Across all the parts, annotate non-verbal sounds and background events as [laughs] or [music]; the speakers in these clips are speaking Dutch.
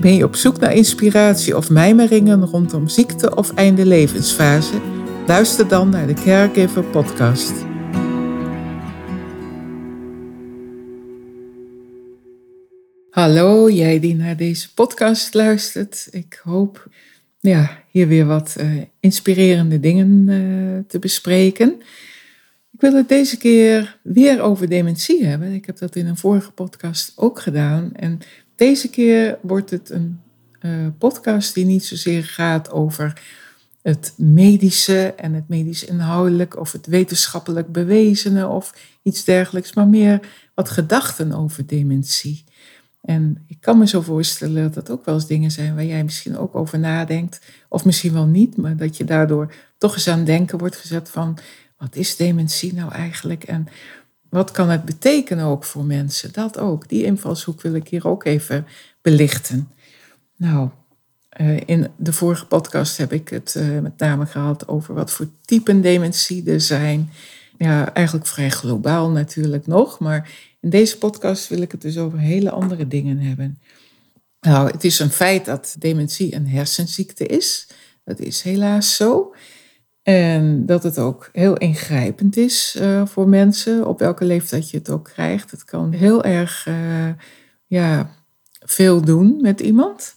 Ben je op zoek naar inspiratie of mijmeringen rondom ziekte of einde levensfase? Luister dan naar de Caregiver Podcast. Hallo, jij die naar deze podcast luistert. Ik hoop ja, hier weer wat uh, inspirerende dingen uh, te bespreken. Ik wil het deze keer weer over dementie hebben. Ik heb dat in een vorige podcast ook gedaan. En deze keer wordt het een uh, podcast die niet zozeer gaat over het medische en het medisch inhoudelijk of het wetenschappelijk bewezene of iets dergelijks, maar meer wat gedachten over dementie. En ik kan me zo voorstellen dat dat ook wel eens dingen zijn waar jij misschien ook over nadenkt, of misschien wel niet, maar dat je daardoor toch eens aan denken wordt gezet van wat is dementie nou eigenlijk en wat kan het betekenen ook voor mensen? Dat ook. Die invalshoek wil ik hier ook even belichten. Nou, eh, in de vorige podcast heb ik het eh, met name gehad over wat voor typen dementie er zijn. Ja, eigenlijk vrij globaal natuurlijk nog, maar in deze podcast wil ik het dus over hele andere dingen hebben. Nou, het is een feit dat dementie een hersenziekte is. Dat is helaas zo. En dat het ook heel ingrijpend is uh, voor mensen, op welke leeftijd je het ook krijgt. Het kan heel erg uh, ja, veel doen met iemand.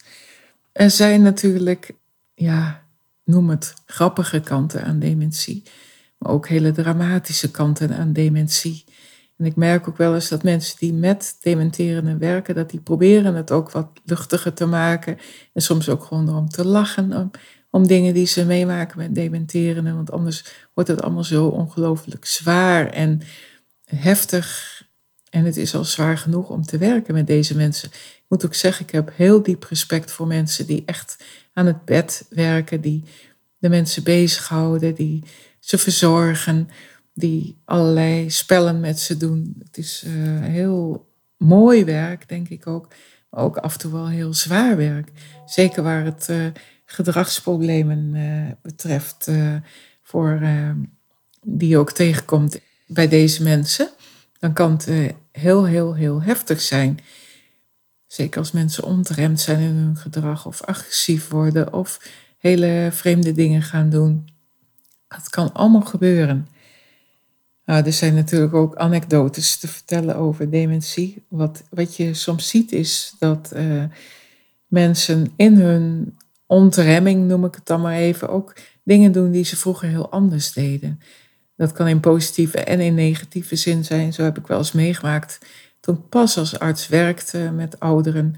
Er zijn natuurlijk, ja, noem het grappige kanten aan dementie, maar ook hele dramatische kanten aan dementie. En ik merk ook wel eens dat mensen die met dementerenden werken, dat die proberen het ook wat luchtiger te maken. En soms ook gewoon erom te lachen om dingen die ze meemaken met dementeren. Want anders wordt het allemaal zo ongelooflijk zwaar en heftig. En het is al zwaar genoeg om te werken met deze mensen. Ik moet ook zeggen, ik heb heel diep respect voor mensen die echt aan het bed werken, die de mensen bezighouden, die ze verzorgen, die allerlei spellen met ze doen. Het is uh, heel mooi werk, denk ik ook, maar ook af en toe wel heel zwaar werk. Zeker waar het uh, gedragsproblemen uh, betreft, uh, voor, uh, die je ook tegenkomt bij deze mensen, dan kan het heel, heel, heel heftig zijn. Zeker als mensen ontremd zijn in hun gedrag of agressief worden of hele vreemde dingen gaan doen. Dat kan allemaal gebeuren. Nou, er zijn natuurlijk ook anekdotes te vertellen over dementie. Wat, wat je soms ziet is dat mensen in hun ontremming, noem ik het dan maar even, ook dingen doen die ze vroeger heel anders deden. Dat kan in positieve en in negatieve zin zijn. Zo heb ik wel eens meegemaakt toen ik pas als arts werkte met ouderen.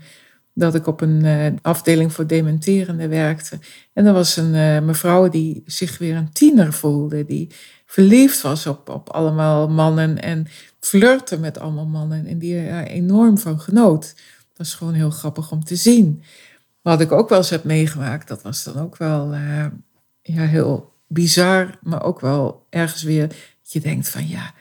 Dat ik op een uh, afdeling voor dementerende werkte. En er was een uh, mevrouw die zich weer een tiener voelde. Die verliefd was op, op allemaal mannen en flirte met allemaal mannen. En die er enorm van genoot. Dat is gewoon heel grappig om te zien. Wat ik ook wel eens heb meegemaakt, dat was dan ook wel uh, ja, heel bizar, maar ook wel ergens weer dat je denkt van ja,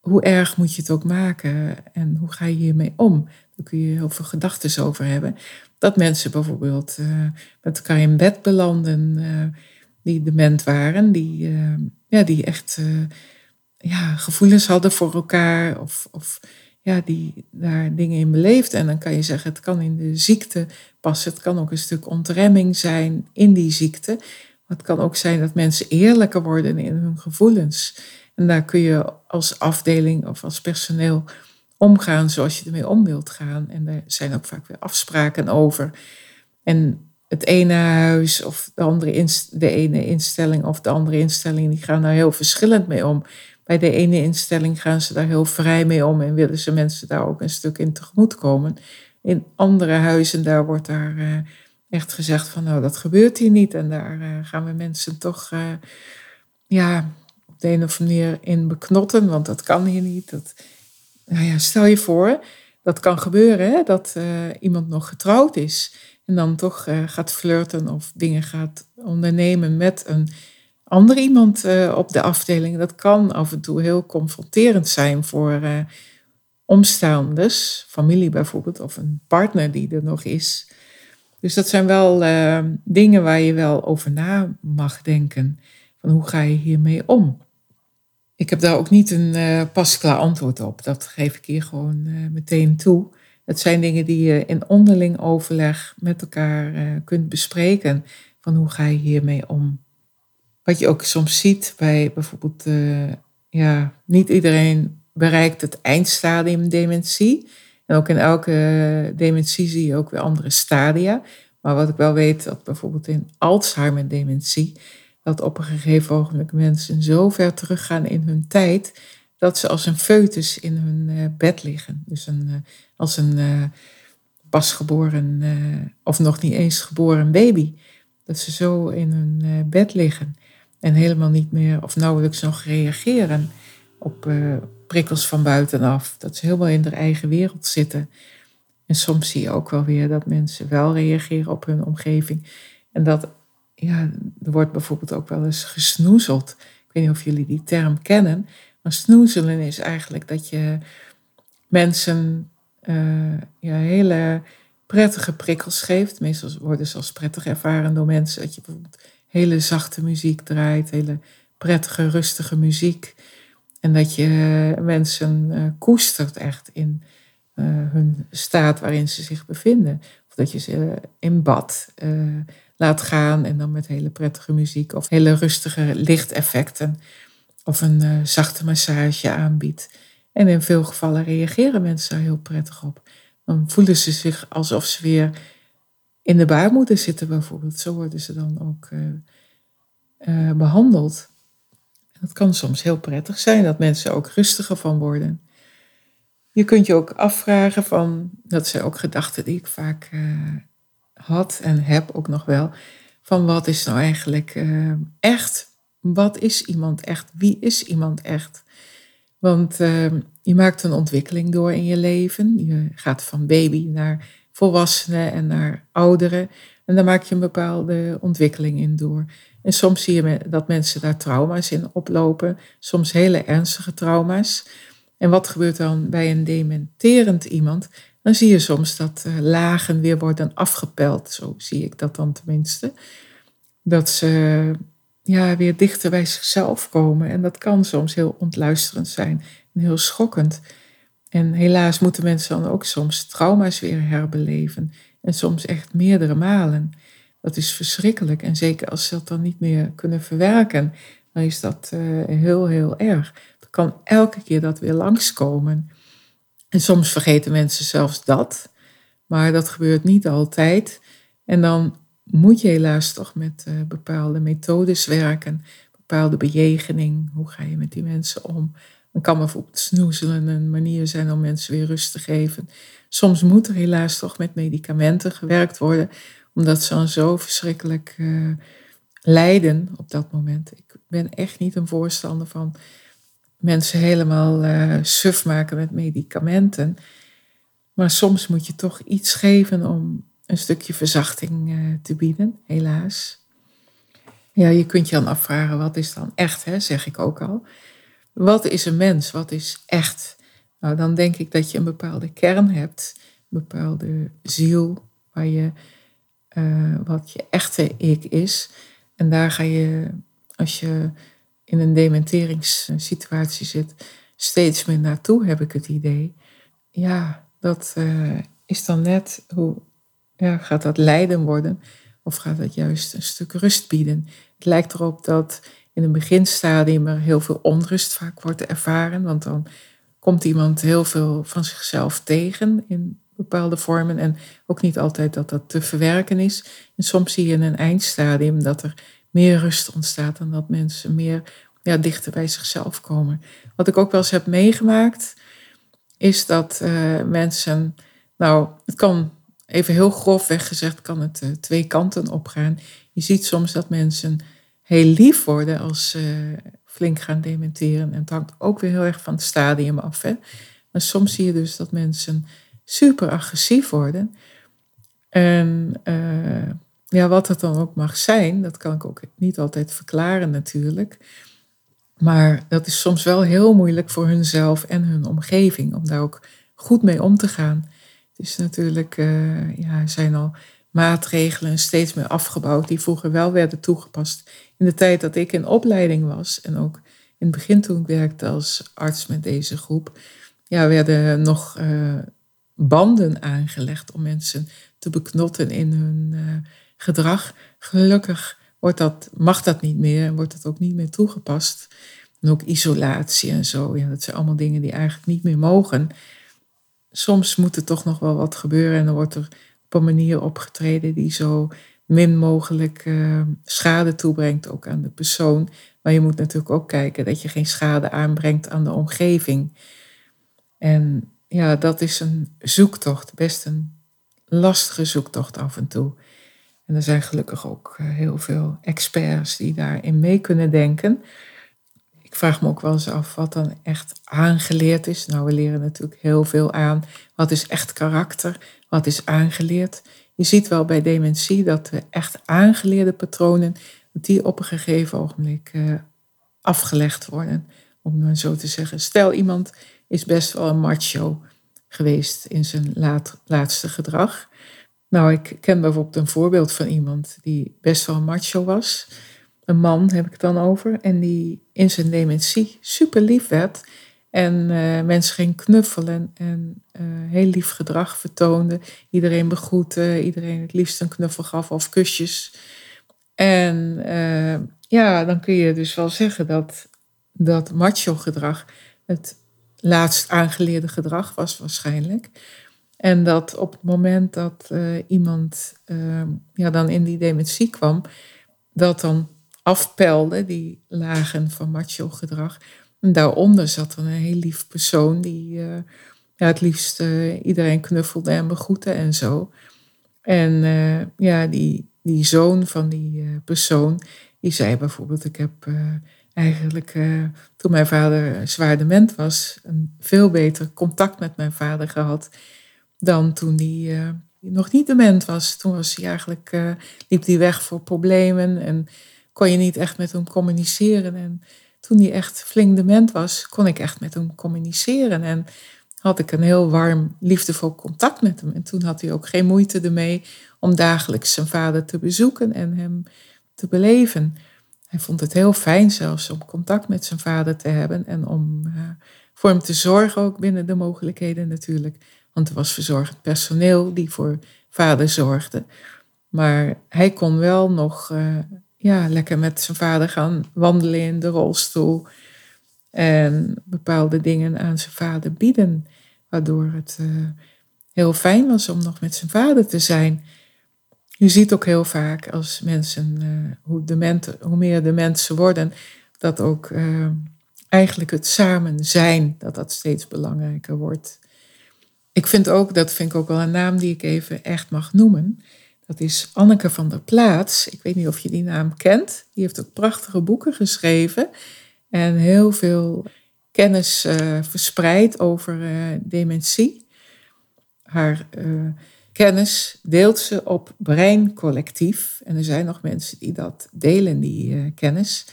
hoe erg moet je het ook maken en hoe ga je hiermee om? Daar kun je heel veel gedachten over hebben. Dat mensen bijvoorbeeld uh, met elkaar in bed belanden, uh, die dement waren, die, ja, die echt ja, gevoelens hadden voor elkaar of, of ja, die daar dingen in beleeft. En dan kan je zeggen, het kan in de ziekte passen. Het kan ook een stuk ontremming zijn in die ziekte. Maar het kan ook zijn dat mensen eerlijker worden in hun gevoelens. En daar kun je als afdeling of als personeel omgaan zoals je ermee om wilt gaan. En daar zijn ook vaak weer afspraken over. En het ene huis of de, andere de ene instelling of de andere instelling, die gaan daar heel verschillend mee om. Bij de ene instelling gaan ze daar heel vrij mee om en willen ze mensen daar ook een stuk in tegemoet komen. In andere huizen, daar wordt daar uh, echt gezegd van nou, dat gebeurt hier niet. En daar uh, gaan we mensen toch uh, ja, op de een of andere manier in beknotten, want dat kan hier niet. Dat, nou ja, stel je voor dat kan gebeuren, hè? dat iemand nog getrouwd is en dan toch gaat flirten of dingen gaat ondernemen met een ander iemand uh, op de afdeling. Dat kan af en toe heel confronterend zijn voor omstaanders, familie bijvoorbeeld, of een partner die er nog is. Dus dat zijn wel dingen waar je wel over na mag denken. Van hoe ga je hiermee om? Ik heb daar ook niet een pasklaar antwoord op. Dat geef ik hier gewoon meteen toe. Het zijn dingen die je in onderling overleg met elkaar kunt bespreken. Van hoe ga je hiermee om? Wat je ook soms ziet bij bijvoorbeeld, ja, niet iedereen bereikt het eindstadium dementie. En ook in elke dementie zie je ook weer andere stadia. Maar wat ik wel weet, dat bijvoorbeeld in Alzheimer dementie dat op een gegeven ogenblik mensen zo ver teruggaan in hun tijd dat ze als een foetus in hun uh, bed liggen. Dus een, uh, als een pasgeboren of nog niet eens geboren baby. Dat ze zo in hun bed liggen en helemaal niet meer of nauwelijks nog reageren op prikkels van buitenaf. Dat ze helemaal in hun eigen wereld zitten. En soms zie je ook wel weer dat mensen wel reageren op hun omgeving. En dat ja, er wordt bijvoorbeeld ook wel eens gesnoezeld. Ik weet niet of jullie die term kennen. Maar snoezelen is eigenlijk dat je mensen uh, ja, hele prettige prikkels geeft. Meestal worden ze als prettig ervaren door mensen. Dat je bijvoorbeeld hele zachte muziek draait, hele prettige, rustige muziek. En dat je mensen uh, koestert echt in uh, hun staat waarin ze zich bevinden. Of dat je ze in bad laat gaan en dan met hele prettige muziek of hele rustige lichteffecten of een zachte massage aanbiedt. En in veel gevallen reageren mensen daar heel prettig op. Dan voelen ze zich alsof ze weer in de baarmoeder zitten bijvoorbeeld. Zo worden ze dan ook uh, uh, behandeld. Dat kan soms heel prettig zijn, dat mensen ook rustiger van worden. Je kunt je ook afvragen van, dat zijn ook gedachten die ik vaak had en heb ook nog wel, van wat is nou eigenlijk echt? Wat is iemand echt? Wie is iemand echt? Want je maakt een ontwikkeling door in je leven. Je gaat van baby naar volwassenen en naar ouderen. En daar maak je een bepaalde ontwikkeling in door. En soms zie je dat mensen daar trauma's in oplopen, soms hele ernstige trauma's. En wat gebeurt dan bij een dementerend iemand? dan zie je soms dat uh, lagen weer worden afgepeld. Zo zie ik dat dan tenminste. Dat ze ja, weer dichter bij zichzelf komen. En dat kan soms heel ontluisterend zijn en heel schokkend. En helaas moeten mensen dan ook soms trauma's weer herbeleven. En soms echt meerdere malen. Dat is verschrikkelijk. En zeker als ze dat dan niet meer kunnen verwerken, dan is dat uh, heel, heel erg. Er kan elke keer dat weer langskomen. En soms vergeten mensen zelfs dat, maar dat gebeurt niet altijd. En dan moet je helaas toch met uh, bepaalde methodes werken, bepaalde bejegening. Hoe ga je met die mensen om? Dan kan bijvoorbeeld snoezelen een manier zijn om mensen weer rust te geven. Soms moet er helaas toch met medicamenten gewerkt worden, omdat ze dan zo verschrikkelijk uh, lijden op dat moment. Ik ben echt niet een voorstander van mensen helemaal uh, suf maken met medicamenten. Maar soms moet je toch iets geven om een stukje verzachting uh, te bieden, helaas. Ja, je kunt je dan afvragen, wat is dan echt, hè, zeg ik ook al. Wat is een mens? Wat is echt? Nou, dan denk ik dat je een bepaalde kern hebt, een bepaalde ziel, waar je, uh, wat je echte ik is. En daar ga je, als je in een dementeringssituatie zit, steeds meer naartoe, heb ik het idee. Ja, dat uh, is dan net hoe ja, gaat dat lijden worden of gaat dat juist een stuk rust bieden? Het lijkt erop dat in een beginstadium er heel veel onrust vaak wordt ervaren, want dan komt iemand heel veel van zichzelf tegen in bepaalde vormen en ook niet altijd dat dat te verwerken is. En soms zie je in een eindstadium dat er meer rust ontstaat en dat mensen meer ja, dichter bij zichzelf komen. Wat ik ook wel eens heb meegemaakt, is dat uh, mensen, nou, het kan even heel grofweg gezegd, kan het uh, twee kanten opgaan. Je ziet soms dat mensen heel lief worden als ze flink gaan dementeren. En het hangt ook weer heel erg van het stadium af. Hè? Maar soms zie je dus dat mensen super agressief worden. En uh, ja, wat het dan ook mag zijn, dat kan ik ook niet altijd verklaren natuurlijk. Maar dat is soms wel heel moeilijk voor hunzelf en hun omgeving om daar ook goed mee om te gaan. Het is natuurlijk, uh, ja, er zijn al maatregelen steeds meer afgebouwd die vroeger wel werden toegepast. In de tijd dat ik in opleiding was en ook in het begin toen ik werkte als arts met deze groep, ja, werden nog uh, banden aangelegd om mensen te beknotten in hun uh, gedrag. Gelukkig wordt dat, mag dat niet meer en wordt het ook niet meer toegepast. En ook isolatie en zo, ja, dat zijn allemaal dingen die eigenlijk niet meer mogen. Soms moet er toch nog wel wat gebeuren en dan wordt er op een manier opgetreden die zo min mogelijk uh, schade toebrengt ook aan de persoon. Maar je moet natuurlijk ook kijken dat je geen schade aanbrengt aan de omgeving. En ja, dat is een zoektocht, best een lastige zoektocht af en toe. En er zijn gelukkig ook eh, heel veel experts die daarin mee kunnen denken. Ik vraag me ook wel eens af wat dan echt aangeleerd is. Nou, we leren natuurlijk heel veel aan. Wat is echt karakter? Wat is aangeleerd? Je ziet wel bij dementie dat de echt aangeleerde patronen, die op een gegeven ogenblik uh, afgelegd worden. Om zo te zeggen. Stel, iemand is best wel een macho geweest in zijn laat, laatste gedrag. Nou, ik ken bijvoorbeeld een voorbeeld van iemand die best wel macho was. Een man heb ik het dan over. En die in zijn dementie super lief werd. En uh, mensen ging knuffelen en uh, heel lief gedrag vertoonde. Iedereen begroette, iedereen het liefst een knuffel gaf of kusjes. En uh, ja, dan kun je dus wel zeggen dat dat macho gedrag het laatst aangeleerde gedrag was waarschijnlijk. En dat op het moment dat iemand uh, ja, dan in die dementie kwam, dat dan afpelde, die lagen van macho gedrag. En daaronder zat dan een heel lief persoon die uh, ja, het liefst iedereen knuffelde en begroette en zo. En ja, die, die zoon van die persoon, die zei bijvoorbeeld, ik heb eigenlijk toen mijn vader zwaar dement was, een veel beter contact met mijn vader gehad dan toen hij nog niet dement was. Toen was hij eigenlijk, liep hij weg voor problemen en kon je niet echt met hem communiceren. En toen hij echt flink dement was, kon ik echt met hem communiceren. En had ik een heel warm, liefdevol contact met hem. En toen had hij ook geen moeite ermee om dagelijks zijn vader te bezoeken en hem te beleven. Hij vond het heel fijn zelfs om contact met zijn vader te hebben en om uh, voor hem te zorgen, ook binnen de mogelijkheden natuurlijk. Want er was verzorgend personeel die voor vader zorgde. Maar hij kon wel nog uh, ja, lekker met zijn vader gaan wandelen in de rolstoel. En bepaalde dingen aan zijn vader bieden. Waardoor het uh, heel fijn was om nog met zijn vader te zijn. Je ziet ook heel vaak als mensen, uh, hoe, dement, hoe meer de mensen worden, dat ook eigenlijk het samen zijn, dat dat steeds belangrijker wordt. Ik vind ook, dat vind ik ook wel een naam die ik even echt mag noemen. Dat is Anneke van der Plaats. Ik weet niet of je die naam kent. Die heeft ook prachtige boeken geschreven. En heel veel kennis uh, verspreid over uh, dementie. Haar uh, kennis deelt ze op Brein Collectief. En er zijn nog mensen die dat delen, die kennis.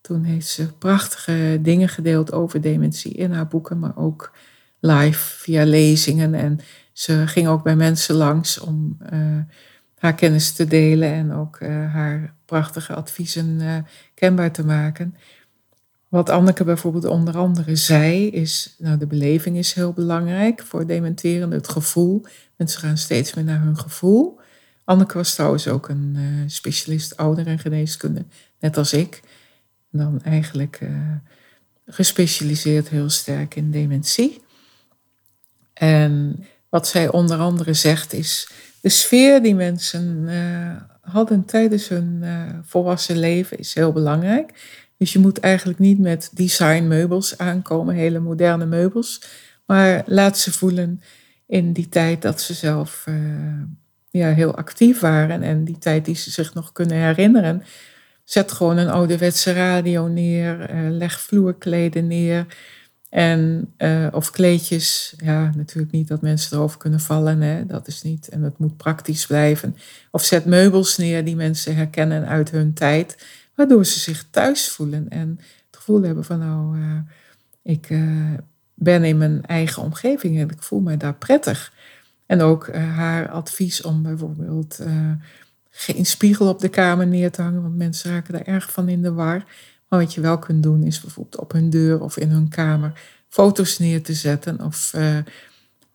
Toen heeft ze prachtige dingen gedeeld over dementie in haar boeken, maar ook live via lezingen. En ze ging ook bij mensen langs om haar kennis te delen en ook uh, haar prachtige adviezen uh, kenbaar te maken. Wat Anneke bijvoorbeeld onder andere zei, is, nou de beleving is heel belangrijk voor dementeren, het gevoel. Mensen gaan steeds meer naar hun gevoel. Anneke was trouwens ook een specialist ouder en geneeskunde, net als ik. Dan eigenlijk gespecialiseerd heel sterk in dementie. En wat zij onder andere zegt is, de sfeer die mensen uh, hadden tijdens hun uh, volwassen leven is heel belangrijk. Dus je moet eigenlijk niet met designmeubels aankomen, hele moderne meubels, maar laat ze voelen in die tijd dat ze zelf uh, ja, heel actief waren en die tijd die ze zich nog kunnen herinneren. Zet gewoon een ouderwetse radio neer, leg vloerkleden neer. En, uh, of kleedjes, ja, natuurlijk niet dat mensen erover kunnen vallen, hè, dat is niet. En het moet praktisch blijven. Of zet meubels neer die mensen herkennen uit hun tijd, waardoor ze zich thuis voelen en het gevoel hebben van, nou, uh, ik uh, ben in mijn eigen omgeving en ik voel me daar prettig. En ook haar advies om bijvoorbeeld geen spiegel op de kamer neer te hangen, want mensen raken daar erg van in de war. Wat je wel kunt doen is bijvoorbeeld op hun deur of in hun kamer foto's neer te zetten of uh,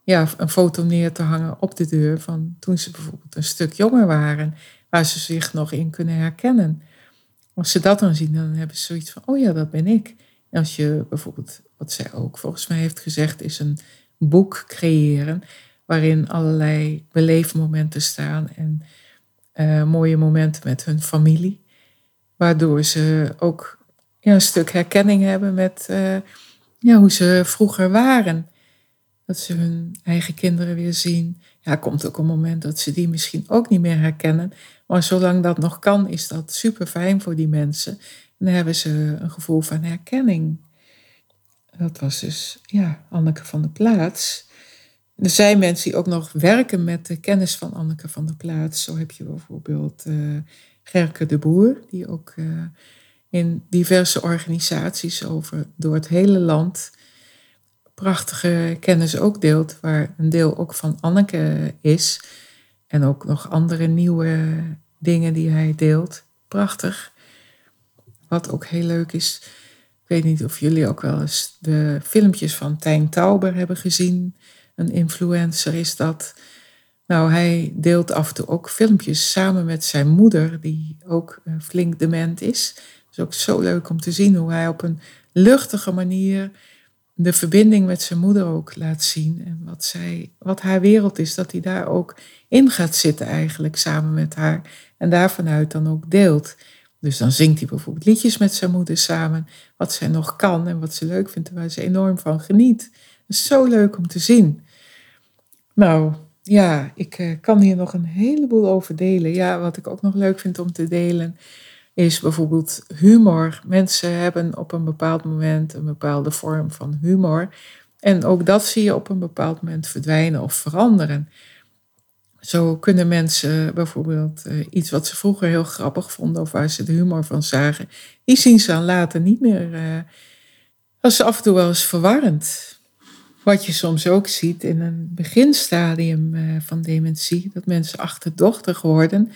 ja, een foto neer te hangen op de deur van toen ze bijvoorbeeld een stuk jonger waren, waar ze zich nog in kunnen herkennen. Als ze dat dan zien, dan hebben ze zoiets van, oh ja, dat ben ik. Als je bijvoorbeeld, wat zij ook volgens mij heeft gezegd, is een boek creëren waarin allerlei beleefmomenten staan en uh, mooie momenten met hun familie. Waardoor ze ook ja, een stuk herkenning hebben met uh, ja, hoe ze vroeger waren. Dat ze hun eigen kinderen weer zien. Ja, komt ook een moment dat ze die misschien ook niet meer herkennen. Maar zolang dat nog kan, is dat super fijn voor die mensen. En dan hebben ze een gevoel van herkenning. Dat was dus, ja, Anneke van der Plaats. Er zijn mensen die ook nog werken met de kennis van Anneke van der Plaats. Zo heb je bijvoorbeeld uh, Gerke de Boer, die ook uh, in diverse organisaties over door het hele land prachtige kennis ook deelt, waar een deel ook van Anneke is. En ook nog andere nieuwe dingen die hij deelt. Prachtig. Wat ook heel leuk is. Ik weet niet of jullie ook wel eens de filmpjes van Tijn Tauber hebben gezien. Een influencer is dat. Nou, hij deelt af en toe ook filmpjes samen met zijn moeder, die ook eh, flink dement is. Het is ook zo leuk om te zien hoe hij op een luchtige manier de verbinding met zijn moeder ook laat zien. En wat, zij, wat haar wereld is, dat hij daar ook in gaat zitten eigenlijk samen met haar. En daar vanuit dan ook deelt. Dus dan zingt hij bijvoorbeeld liedjes met zijn moeder samen. Wat zij nog kan en wat ze leuk vindt en waar ze enorm van geniet. Is zo leuk om te zien. Nou, ja, ik uh, kan hier nog een heleboel over delen. Ja, wat ik ook nog leuk vind om te delen is bijvoorbeeld humor. Mensen hebben op een bepaald moment een bepaalde vorm van humor. En ook dat zie je op een bepaald moment verdwijnen of veranderen. Zo kunnen mensen bijvoorbeeld uh, iets wat ze vroeger heel grappig vonden of waar ze de humor van zagen, die zien ze dan later niet meer. Dat is af en toe wel eens verwarrend. Wat je soms ook ziet in een beginstadium uh, van dementie, dat mensen achterdochtig worden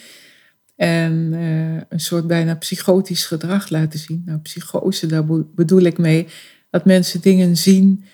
en uh, een soort bijna psychotisch gedrag laten zien. Nou, psychose, daar bedoel ik mee dat mensen dingen zien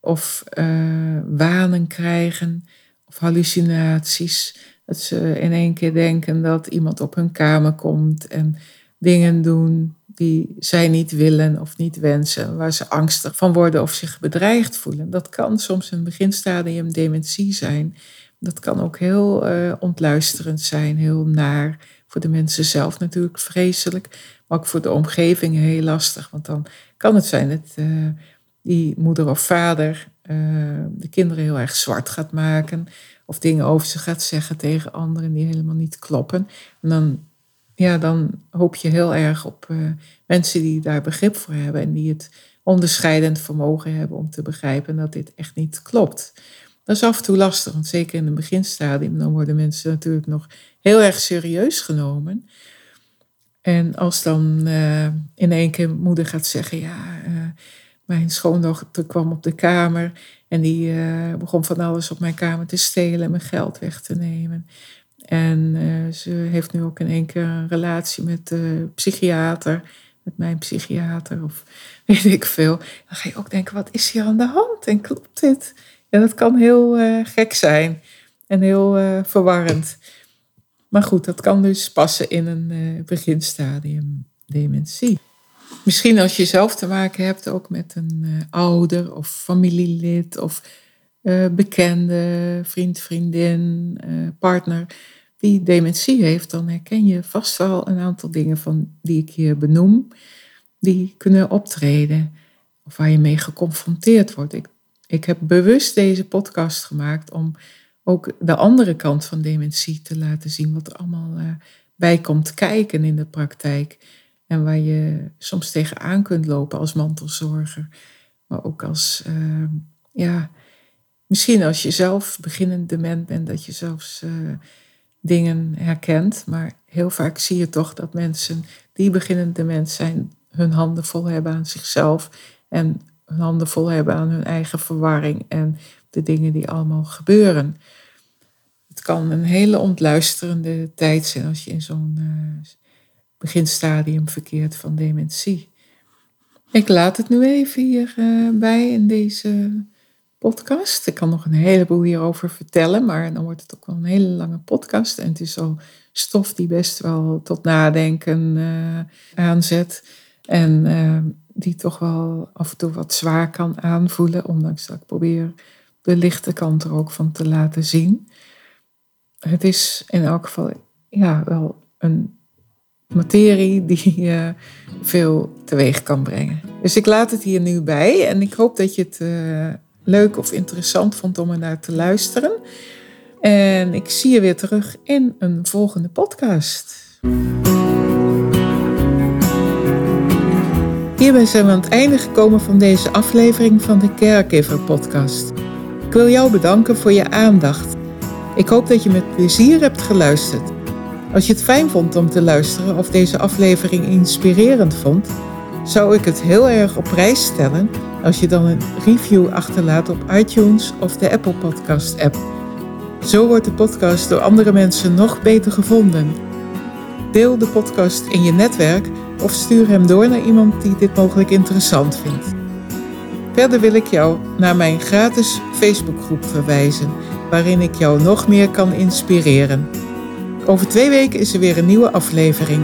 of uh, wanen krijgen of hallucinaties. Dat ze in één keer denken dat iemand op hun kamer komt en dingen doen die zij niet willen of niet wensen, waar ze angstig van worden of zich bedreigd voelen. Dat kan soms een beginstadium dementie zijn. Dat kan ook heel uh, ontluisterend zijn, heel naar. Voor de mensen zelf natuurlijk vreselijk, maar ook voor de omgeving heel lastig. Want dan kan het zijn dat uh, die moeder of vader uh, de kinderen heel erg zwart gaat maken. Of dingen over ze gaat zeggen tegen anderen die helemaal niet kloppen. En dan ja, dan hoop je heel erg op uh, mensen die daar begrip voor hebben en die het onderscheidend vermogen hebben om te begrijpen dat dit echt niet klopt. Dat is af en toe lastig, want zeker in het beginstadium, dan worden mensen natuurlijk nog heel erg serieus genomen. En als dan uh, in één keer moeder gaat zeggen, ja, uh, mijn schoondochter kwam op de kamer en die begon van alles op mijn kamer te stelen en mijn geld weg te nemen. En ze heeft nu ook in één keer een relatie met de psychiater, met mijn psychiater of [laughs] weet ik veel. Dan ga je ook denken, wat is hier aan de hand en klopt dit? En dat kan heel uh, gek zijn en heel uh, verwarrend. Maar goed, dat kan dus passen in een beginstadium dementie. Misschien als je zelf te maken hebt ook met een ouder of familielid of bekende, vriend, vriendin, partner die dementie heeft, dan herken je vast wel een aantal dingen van die ik hier benoem, die kunnen optreden of waar je mee geconfronteerd wordt. Ik, ik heb bewust deze podcast gemaakt om ook de andere kant van dementie te laten zien, wat er allemaal uh, bij komt kijken in de praktijk en waar je soms tegenaan kunt lopen als mantelzorger. maar ook als, uh, ja, misschien als je zelf beginnend dement bent, dat je zelfs uh, dingen herkent. Maar heel vaak zie je toch dat mensen die beginnend dement zijn, hun handen vol hebben aan zichzelf en hun handen vol hebben aan hun eigen verwarring en de dingen die allemaal gebeuren. Het kan een hele ontluisterende tijd zijn als je in zo'n uh, beginstadium verkeert van dementie. Ik laat het nu even hierbij uh, in deze podcast. Ik kan nog een heleboel hierover vertellen, maar dan wordt het ook wel een hele lange podcast. En het is al stof die best wel tot nadenken uh, aanzet. En uh, die toch wel af en toe wat zwaar kan aanvoelen, ondanks dat ik probeer de lichte kant er ook van te laten zien. Het is in elk geval ja, wel een materie die uh, veel teweeg kan brengen. Dus ik laat het hier nu bij en ik hoop dat je het uh, leuk of interessant vond om er naar te luisteren. En ik zie je weer terug in een volgende podcast. Hierbij zijn we aan het einde gekomen van deze aflevering van de Caregiver Podcast. Ik wil jou bedanken voor je aandacht. Ik hoop dat je met plezier hebt geluisterd. Als je het fijn vond om te luisteren of deze aflevering inspirerend vond, zou ik het heel erg op prijs stellen als je dan een review achterlaat op iTunes of de Apple Podcast app. Zo wordt de podcast door andere mensen nog beter gevonden. Deel de podcast in je netwerk of stuur hem door naar iemand die dit mogelijk interessant vindt. Verder wil ik jou naar mijn gratis Facebookgroep verwijzen, waarin ik jou nog meer kan inspireren. Over twee weken is er weer een nieuwe aflevering.